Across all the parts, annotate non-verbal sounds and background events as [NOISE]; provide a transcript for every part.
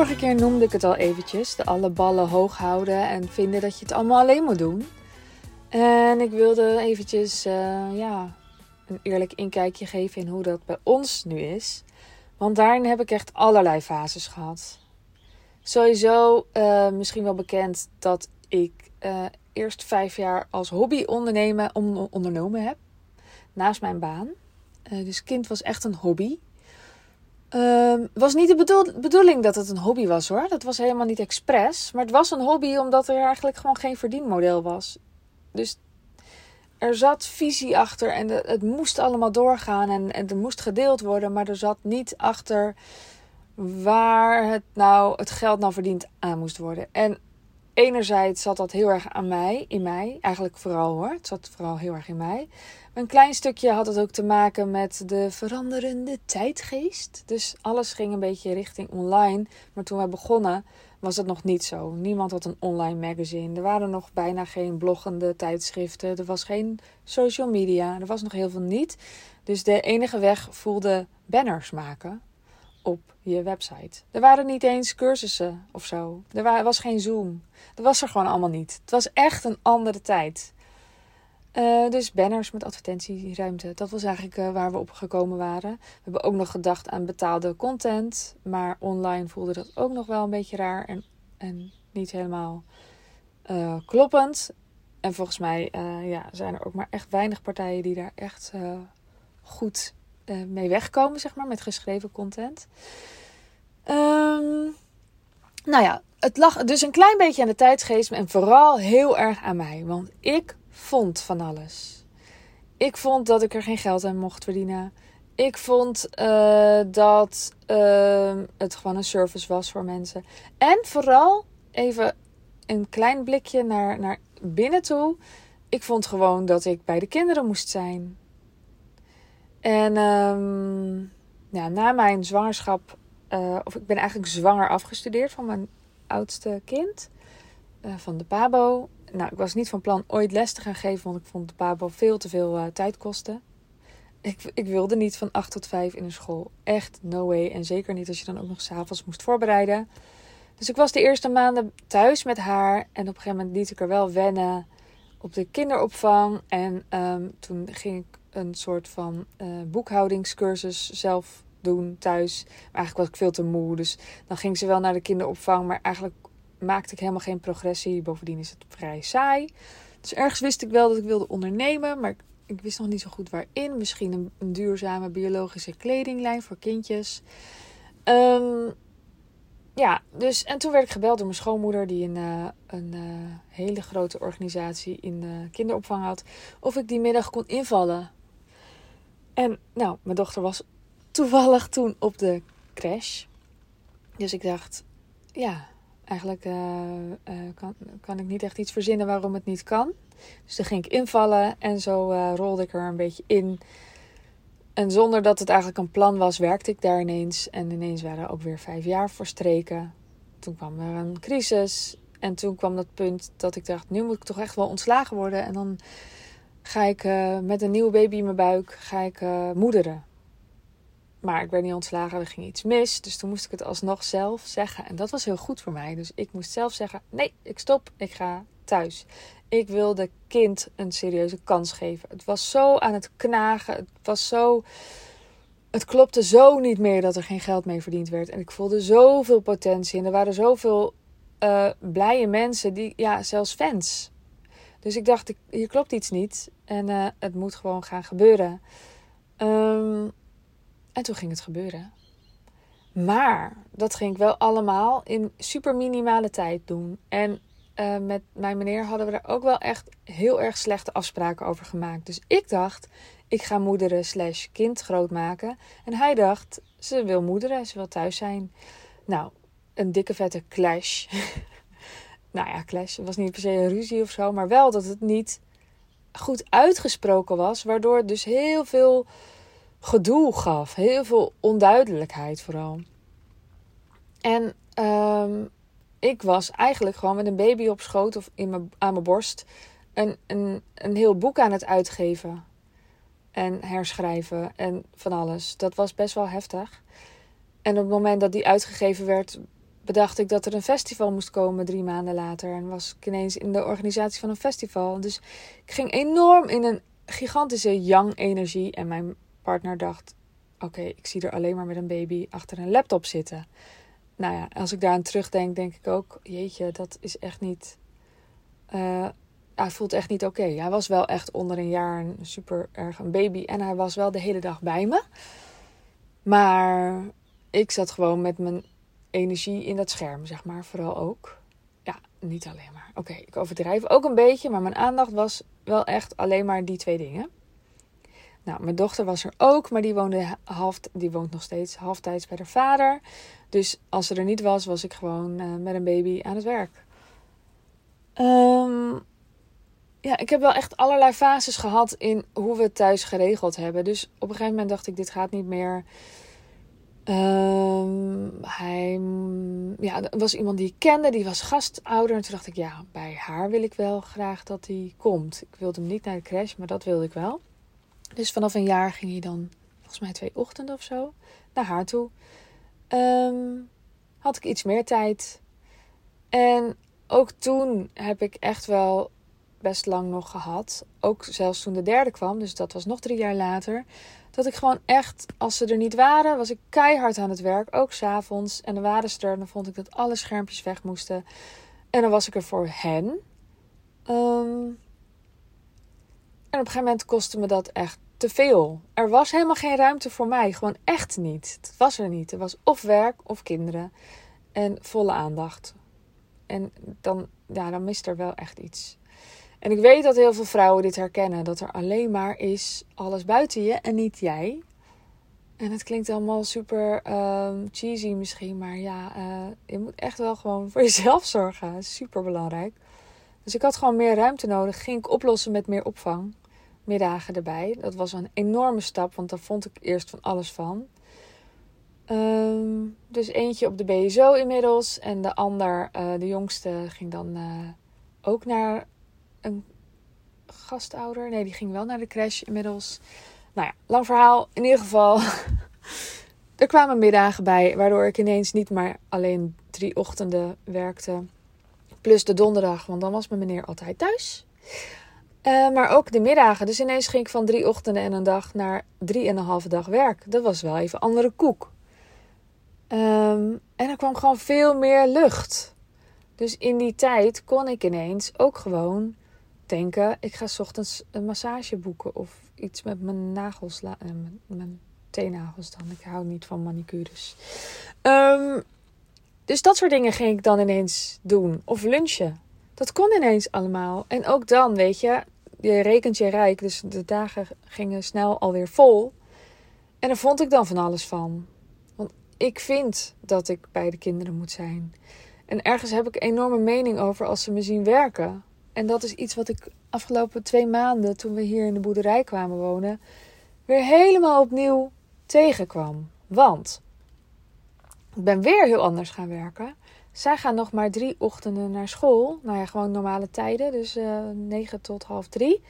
vorige keer noemde ik het al eventjes. De alle ballen hoog houden en vinden dat je het allemaal alleen moet doen. En ik wilde eventjes uh, ja, een eerlijk inkijkje geven in hoe dat bij ons nu is. Want daarin heb ik echt allerlei fases gehad. Sowieso uh, misschien wel bekend dat ik uh, eerst vijf jaar als hobby ondernemen, on ondernomen heb. Naast mijn baan. dus kind was echt een hobby. Uh, was niet de bedoel bedoeling dat het een hobby was hoor. Dat was helemaal niet expres. Maar het was een hobby omdat er eigenlijk gewoon geen verdienmodel was. Dus er zat visie achter en het moest allemaal doorgaan en, en er moest gedeeld worden. Maar er zat niet achter waar het nou het geld nou verdiend aan moest worden. En enerzijds zat dat heel erg aan mij, in mij. Eigenlijk vooral hoor. Het zat vooral heel erg in mij. Een klein stukje had het ook te maken met de veranderende tijdgeest. Dus alles ging een beetje richting online. Maar toen wij begonnen was het nog niet zo. Niemand had een online magazine. Er waren nog bijna geen bloggende tijdschriften. Er was geen social media. Er was nog heel veel niet. Dus de enige weg voelde banners maken op je website. Er waren niet eens cursussen of zo. Er was geen Zoom. Dat was er gewoon allemaal niet. Het was echt een andere tijd. Uh, dus banners met advertentieruimte. Dat was eigenlijk uh, waar we op gekomen waren. We hebben ook nog gedacht aan betaalde content. Maar online voelde dat ook nog wel een beetje raar. En, en niet helemaal uh, kloppend. En volgens mij ja, zijn er ook maar echt weinig partijen die daar echt goed mee wegkomen, zeg maar, met geschreven content. Um, nou ja, het lag dus een klein beetje aan de tijdsgeest en vooral heel erg aan mij. Want ik vond van alles. Ik vond dat ik er geen geld aan mocht verdienen. Ik vond uh, dat uh, het gewoon een service was voor mensen. En vooral even een klein blikje naar, naar binnen toe. Ik vond gewoon dat ik bij de kinderen moest zijn. En um, ja, na mijn zwangerschap, uh, of ik ben eigenlijk zwanger afgestudeerd van mijn oudste kind, van de Pabo nou, ik was niet van plan ooit les te gaan geven, want ik vond de veel te veel uh, tijd kosten. Ik, ik wilde niet van 8 tot 5 in een school. Echt no way. En zeker niet als je dan ook nog s'avonds moest voorbereiden. Dus ik was de eerste maanden thuis met haar. En op een gegeven moment liet ik er wel wennen op de kinderopvang. En um, toen ging ik een soort van uh, boekhoudingscursus zelf doen thuis. Maar eigenlijk was ik veel te moe. Dus dan ging ze wel naar de kinderopvang. Maar eigenlijk maakte ik helemaal geen progressie. Bovendien is het vrij saai. Dus ergens wist ik wel dat ik wilde ondernemen, maar ik wist nog niet zo goed waarin. Misschien een, duurzame biologische kledinglijn voor kindjes. Um, ja, dus en toen werd ik gebeld door mijn schoonmoeder, die een, uh, een uh, hele grote organisatie in de kinderopvang had, of ik die middag kon invallen. En nou, mijn dochter was toevallig toen op de crash. Dus ik dacht, ja, eigenlijk uh, uh, kan, kan ik niet echt iets verzinnen waarom het niet kan. Dus dan ging ik invallen en zo uh, rolde ik er een beetje in. En zonder dat het eigenlijk een plan was, werkte ik daar ineens. En ineens waren er ook weer vijf jaar verstreken. Toen kwam er een crisis. En toen kwam dat punt dat ik dacht, nu moet ik toch echt wel ontslagen worden. En dan ga ik met een nieuwe baby in mijn buik, ga ik moederen. Maar ik werd niet ontslagen, er ging iets mis. Dus toen moest ik het alsnog zelf zeggen. En dat was heel goed voor mij. Dus ik moest zelf zeggen: nee, ik stop, ik ga thuis. Ik wilde kind een serieuze kans geven. Het was zo aan het knagen. Het was zo. Het klopte zo niet meer dat er geen geld mee verdiend werd. En ik voelde zoveel potentie. En er waren zoveel uh, blije mensen, die, ja, zelfs fans. Dus ik dacht, hier klopt iets niet. En uh, het moet gewoon gaan gebeuren. Um, en toen ging het gebeuren. Maar dat ging ik wel allemaal in super minimale tijd doen. En uh, met mijn meneer hadden we er ook wel echt heel erg slechte afspraken over gemaakt. Dus ik dacht, ik ga moederen slash kind groot maken. En hij dacht, ze wil moederen, ze wil thuis zijn. Nou, een dikke vette clash. [LAUGHS] nou ja, clash. Het was niet per se een ruzie of zo. Maar wel dat het niet goed uitgesproken was. Waardoor dus heel veel gedoe gaf. Heel veel onduidelijkheid vooral. En um, ik was eigenlijk gewoon met een baby op schoot of in mijn, aan mijn borst een, een, een heel boek aan het uitgeven. En herschrijven en van alles. Dat was best wel heftig. En op het moment dat die uitgegeven werd, bedacht ik dat er een festival moest komen drie maanden later. En was ik ineens in de organisatie van een festival. Dus ik ging enorm in een gigantische young energie. En mijn partner dacht: Oké, ik zie er alleen maar met een baby achter een laptop zitten. Nou ja, als ik daar aan terugdenk, denk ik ook: Jeetje, dat is echt niet. Hij voelt echt niet oké. Hij was wel echt onder een jaar een super erg een baby. En hij was wel de hele dag bij me. Maar ik zat gewoon met mijn energie in dat scherm, zeg maar. Vooral ook. Ja, niet alleen maar. Oké, ik overdrijf ook een beetje. Maar mijn aandacht was wel echt alleen maar die twee dingen. Nou, mijn dochter was er ook, maar die half, die woont nog steeds halftijds bij haar vader. Dus als ze er niet was, was ik gewoon uh, met een baby aan het werk. Um, ja, ik heb wel echt allerlei fases gehad in hoe we het thuis geregeld hebben. Dus op een gegeven moment dacht ik, dit gaat niet meer. Um, hij ja, er was iemand die ik kende, die was gastouder. En toen dacht ik, ja, bij haar wil ik wel graag dat hij komt. Ik wilde hem niet naar de crash, maar dat wilde ik wel. Dus vanaf een jaar ging hij dan, volgens mij twee ochtenden of zo, naar haar toe. Um, had ik iets meer tijd. En ook toen heb ik echt wel best lang nog gehad. Ook zelfs toen de derde kwam, dus dat was nog drie jaar later. Dat ik gewoon echt, als ze er niet waren, was ik keihard aan het werk. Ook s'avonds. En dan waren ze er. Dan vond ik dat alle schermpjes weg moesten. En dan was ik er voor hen. Um, en op een gegeven moment kostte me dat echt te veel. Er was helemaal geen ruimte voor mij. Gewoon echt niet. Het was er niet. Er was of werk of kinderen. En volle aandacht. En dan, ja, dan mist er wel echt iets. En ik weet dat heel veel vrouwen dit herkennen: dat er alleen maar is alles buiten je en niet jij. En het klinkt allemaal super um, cheesy misschien, maar ja, uh, je moet echt wel gewoon voor [LAUGHS] jezelf zorgen. Super belangrijk. Dus ik had gewoon meer ruimte nodig. Ging ik oplossen met meer opvang. Middagen erbij. Dat was een enorme stap, want daar vond ik eerst van alles van. Um, dus eentje op de BSO inmiddels. En de ander, uh, de jongste, ging dan uh, ook naar een gastouder. Nee, die ging wel naar de crash inmiddels. Nou ja, lang verhaal. In ieder geval, [LAUGHS] er kwamen middagen bij, waardoor ik ineens niet maar alleen drie ochtenden werkte. Plus de donderdag, want dan was mijn meneer altijd thuis. Uh, maar ook de middagen. Dus ineens ging ik van drie ochtenden en een dag naar drie en een halve dag werk. Dat was wel even andere koek. Um, en er kwam gewoon veel meer lucht. Dus in die tijd kon ik ineens ook gewoon denken: ik ga ochtends een massage boeken of iets met mijn nagels, uh, mijn, mijn dan. Ik hou niet van manicures. Um, dus dat soort dingen ging ik dan ineens doen. Of lunchen. Dat kon ineens allemaal. En ook dan, weet je, je rekent je rijk. Dus de dagen gingen snel alweer vol. En daar vond ik dan van alles van. Want ik vind dat ik bij de kinderen moet zijn. En ergens heb ik enorme mening over als ze me zien werken. En dat is iets wat ik afgelopen twee maanden, toen we hier in de boerderij kwamen wonen, weer helemaal opnieuw tegenkwam. Want ben weer heel anders gaan werken. Zij gaan nog maar drie ochtenden naar school. Nou ja, gewoon normale tijden. Dus eh, 9 tot half drie.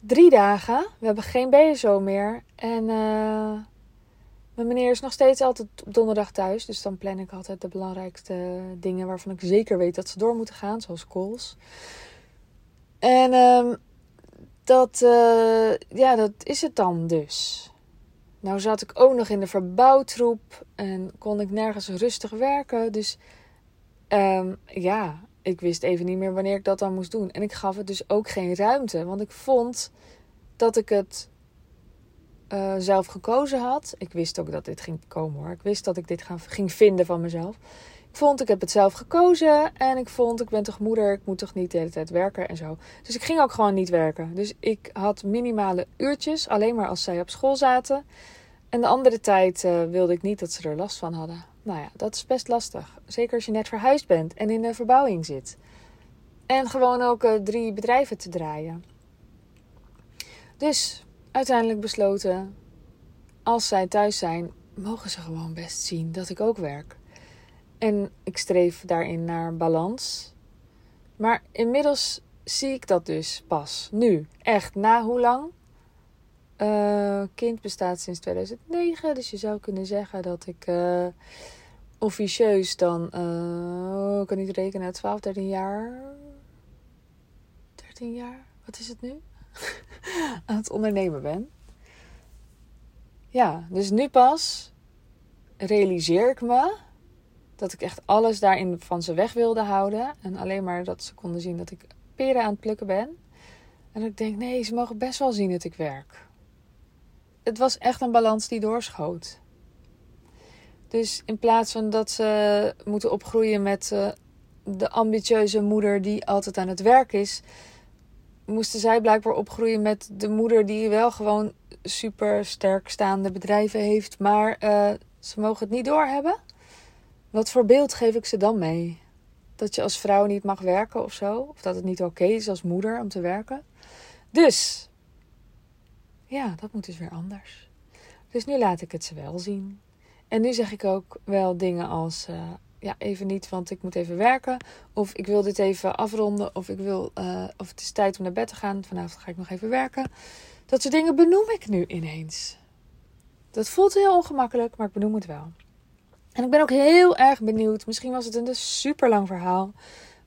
Drie dagen. We hebben geen BSO meer. En uh, mijn meneer is nog steeds altijd op donderdag thuis. Dus dan plan ik altijd de belangrijkste dingen waarvan ik zeker weet dat ze door moeten gaan. Zoals calls. En um, dat, uh, ja, dat is het dan dus. Nou zat ik ook nog in de verbouwtroep en kon ik nergens rustig werken. Dus um, ja, ik wist even niet meer wanneer ik dat dan moest doen. En ik gaf het dus ook geen ruimte, want ik vond dat ik het uh, zelf gekozen had. Ik wist ook dat dit ging komen hoor. Ik wist dat ik dit gaan, ging vinden van mezelf vond ik heb het zelf gekozen en ik vond ik ben toch moeder, ik moet toch niet de hele tijd werken en zo. Dus ik ging ook gewoon niet werken. Dus ik had minimale uurtjes, alleen maar als zij op school zaten. En de andere tijd uh, wilde ik niet dat ze er last van hadden. Nou ja, dat is best lastig. Zeker als je net verhuisd bent en in de verbouwing zit. En gewoon ook uh, drie bedrijven te draaien. Dus uiteindelijk besloten, als zij thuis zijn, mogen ze gewoon best zien dat ik ook werk. En ik streef daarin naar balans. Maar inmiddels zie ik dat dus pas nu. Echt, na hoe lang? Uh, kind bestaat sinds 2009. Dus je zou kunnen zeggen dat ik uh, officieus dan, uh, ik kan niet rekenen, 12, 13 jaar. 13 jaar, wat is het nu? [LAUGHS] aan het ondernemen ben. Ja, dus nu pas realiseer ik me dat ik echt alles daarin van ze weg wilde houden. En alleen maar dat ze konden zien dat ik peren aan het plukken ben. En ik denk, nee, ze mogen best wel zien dat ik werk. Het was echt een balans die doorschoot. Dus in plaats van dat ze moeten opgroeien met uh, de ambitieuze moeder die altijd aan het werk is, moesten zij blijkbaar opgroeien met de moeder die wel gewoon super sterk staande bedrijven heeft, maar uh, ze mogen het niet doorhebben. Wat voor beeld geef ik ze dan mee? Dat je als vrouw niet mag werken of zo? Of dat het niet oké is als moeder om te werken? Dus, ja, dat moet dus weer anders. Dus nu laat ik het ze wel zien. En nu zeg ik ook wel dingen als: uh, ja, even niet, want ik moet even werken. Of ik wil dit even afronden. Of ik wil, uh, of het is tijd om naar bed te gaan. Vanavond ga ik nog even werken. Dat soort dingen benoem ik nu ineens. Dat voelt heel ongemakkelijk, maar ik benoem het wel. En ik ben ook heel erg benieuwd. Misschien was het een super lang verhaal.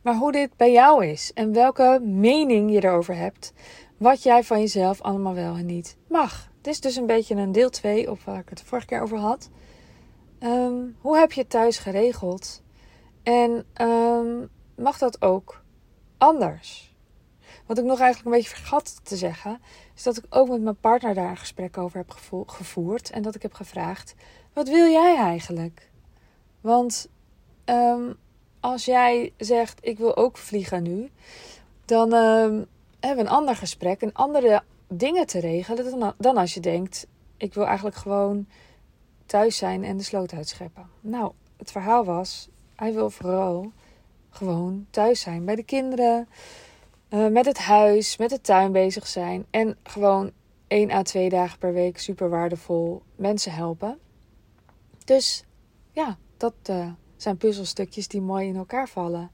Maar hoe dit bij jou is. En welke mening je erover hebt. Wat jij van jezelf allemaal wel en niet mag. Dit is dus een beetje een deel 2 op waar ik het de vorige keer over had. Um, hoe heb je het thuis geregeld? En um, mag dat ook anders? Wat ik nog eigenlijk een beetje vergat te zeggen, is dat ik ook met mijn partner daar een gesprek over heb gevoerd. En dat ik heb gevraagd: wat wil jij eigenlijk? Want um, als jij zegt: ik wil ook vliegen nu, dan hebben een ander gesprek, een andere dingen te regelen dan, dan als je denkt: ik wil eigenlijk gewoon thuis zijn en de sloot uitscheppen. Nou, het verhaal was, hij wil vooral gewoon thuis zijn bij de kinderen, uh, met het huis, met de tuin bezig zijn en gewoon één à twee dagen per week super waardevol mensen helpen. Dus ja, dat uh, zijn puzzelstukjes die mooi in elkaar vallen.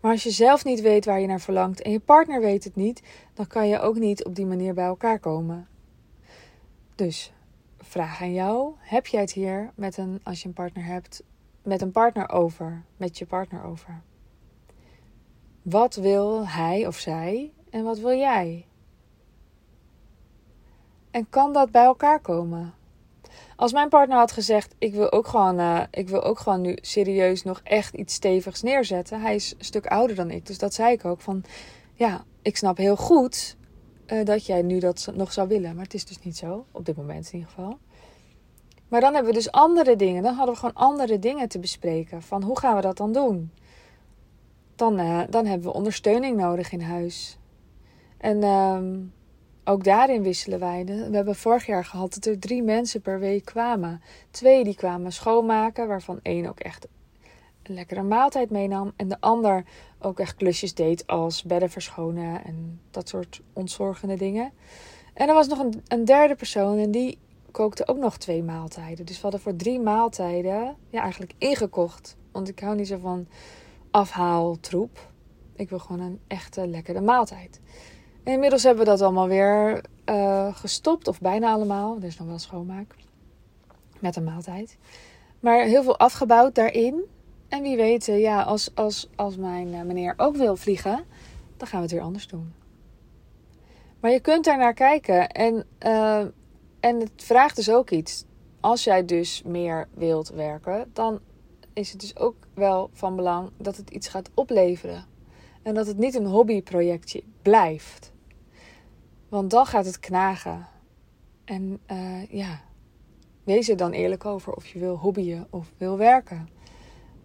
Maar als je zelf niet weet waar je naar verlangt en je partner weet het niet, dan kan je ook niet op die manier bij elkaar komen. Dus vraag aan jou. Heb jij het hier met een, als je een partner hebt, met een partner over? Met je partner over? Wat wil hij of zij en wat wil jij? En kan dat bij elkaar komen? Als mijn partner had gezegd: Ik wil ook gewoon, uh, ik wil ook gewoon nu serieus nog echt iets stevigs neerzetten. Hij is een stuk ouder dan ik, dus dat zei ik ook. Van ja, ik snap heel goed uh, dat jij nu dat nog zou willen. Maar het is dus niet zo, op dit moment in ieder geval. Maar dan hebben we dus andere dingen. Dan hadden we gewoon andere dingen te bespreken. Van hoe gaan we dat dan doen? Dan, uh, dan hebben we ondersteuning nodig in huis. En uh, ook daarin wisselen wij. We hebben vorig jaar gehad dat er drie mensen per week kwamen. Twee die kwamen schoonmaken, waarvan één ook echt een lekkere maaltijd meenam. En de ander ook echt klusjes deed als bedden verschonen en dat soort ontzorgende dingen. En er was nog een, een derde persoon en die kookte ook nog twee maaltijden. Dus we hadden voor drie maaltijden ja, eigenlijk ingekocht. Want ik hou niet zo van afhaaltroep. Ik wil gewoon een echte lekkere maaltijd. Inmiddels hebben we dat allemaal weer uh, gestopt. Of bijna allemaal. Er is nog wel schoonmaak. Met een maaltijd. Maar heel veel afgebouwd daarin. En wie weet, eh, ja, als, als, als mijn uh, meneer ook wil vliegen, dan gaan we het weer anders doen. Maar je kunt daar naar kijken. En, en het vraagt dus ook iets. Als jij dus meer wilt werken, dan is het dus ook wel van belang dat het iets gaat opleveren. En dat het niet een hobbyprojectje blijft. Want dan gaat het knagen. En ja, wees er dan eerlijk over of je wil hobbyen of wil werken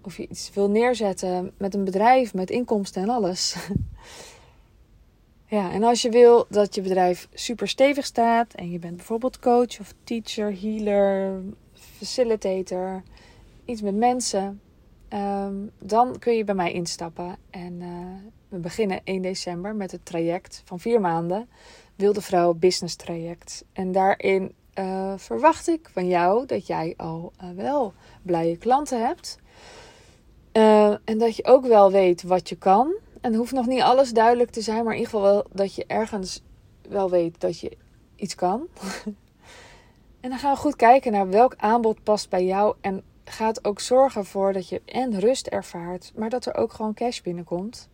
of je iets wil neerzetten met een bedrijf, met inkomsten en alles. [LAUGHS] ja, en als je wil dat je bedrijf super stevig staat en je bent bijvoorbeeld coach of teacher, healer, facilitator, iets met mensen, ehm, dan kun je bij mij instappen. En uh, we beginnen 1 december met het traject van vier maanden, Wilde Vrouw Business Traject. En daarin uh, verwacht ik van jou dat jij al uh, wel blije klanten hebt. En dat je ook wel weet wat je kan. En hoeft nog niet alles duidelijk te zijn, maar in ieder geval wel dat je ergens wel weet dat je iets kan. [LAUGHS] en dan gaan we goed kijken naar welk aanbod past bij jou en gaat ook zorgen voor dat je en rust ervaart, maar dat er ook gewoon cash binnenkomt.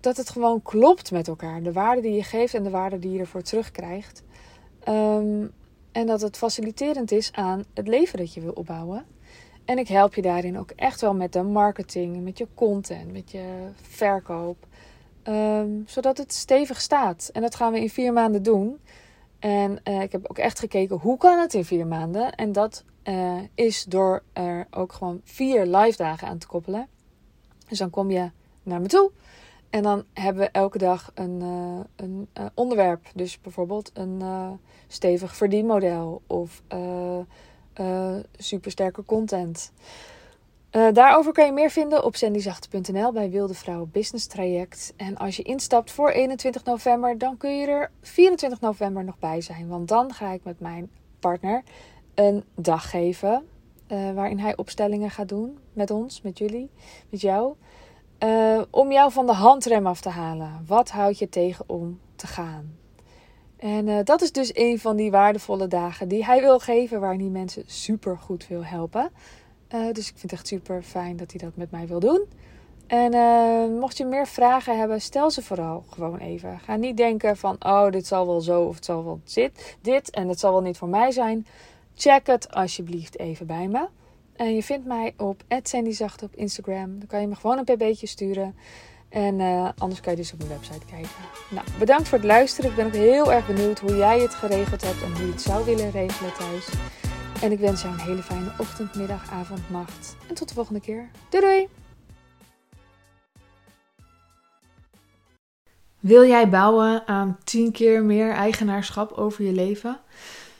Dat het gewoon klopt met elkaar. De waarde die je geeft en de waarde die je ervoor terugkrijgt. Ehm, en dat het faciliterend is aan het leven dat je wil opbouwen. En ik help je daarin ook echt wel met de marketing, met je content, met je verkoop. Ehm, zodat het stevig staat. En dat gaan we in vier maanden doen. En uh, ik heb ook echt gekeken hoe kan het in vier maanden. En dat uh, is door er ook gewoon vier live dagen aan te koppelen. Dus dan kom je naar me toe. En dan hebben we elke dag een, uh, een onderwerp. Dus bijvoorbeeld een stevig verdienmodel of supersterke content. Daarover kan je meer vinden op sandyzachte.nl bij Wilde Vrouwen Business Traject. En als je instapt voor 21 november, dan kun je er 24 november nog bij zijn. Want dan ga ik met mijn partner een dag geven. Uh, waarin hij opstellingen gaat doen met ons, met jullie, met jou. Uh, om jou van de handrem af te halen. Wat houd je tegen om te gaan? En dat is dus een van die waardevolle dagen die hij wil geven, waarin hij mensen super goed wil helpen. Dus ik vind het echt super fijn dat hij dat met mij wil doen. En mocht je meer vragen hebben, stel ze vooral gewoon even. Ga niet denken van, oh, dit zal wel zo of het zal wel dit, dit en het zal wel niet voor mij zijn. Check het alsjeblieft even bij me. En je vindt mij op @sandyzacht op Instagram. Dan kan je me gewoon een pb'tje sturen. En uh, anders kan je dus op mijn website kijken. Nou, bedankt voor het luisteren. Ik ben ook heel erg benieuwd hoe jij het geregeld hebt en hoe je het zou willen regelen thuis. En ik wens jou een hele fijne ochtend, middag, avond, nacht. En tot de volgende keer. Doei doei! Wil jij bouwen aan 10 keer meer eigenaarschap over je leven?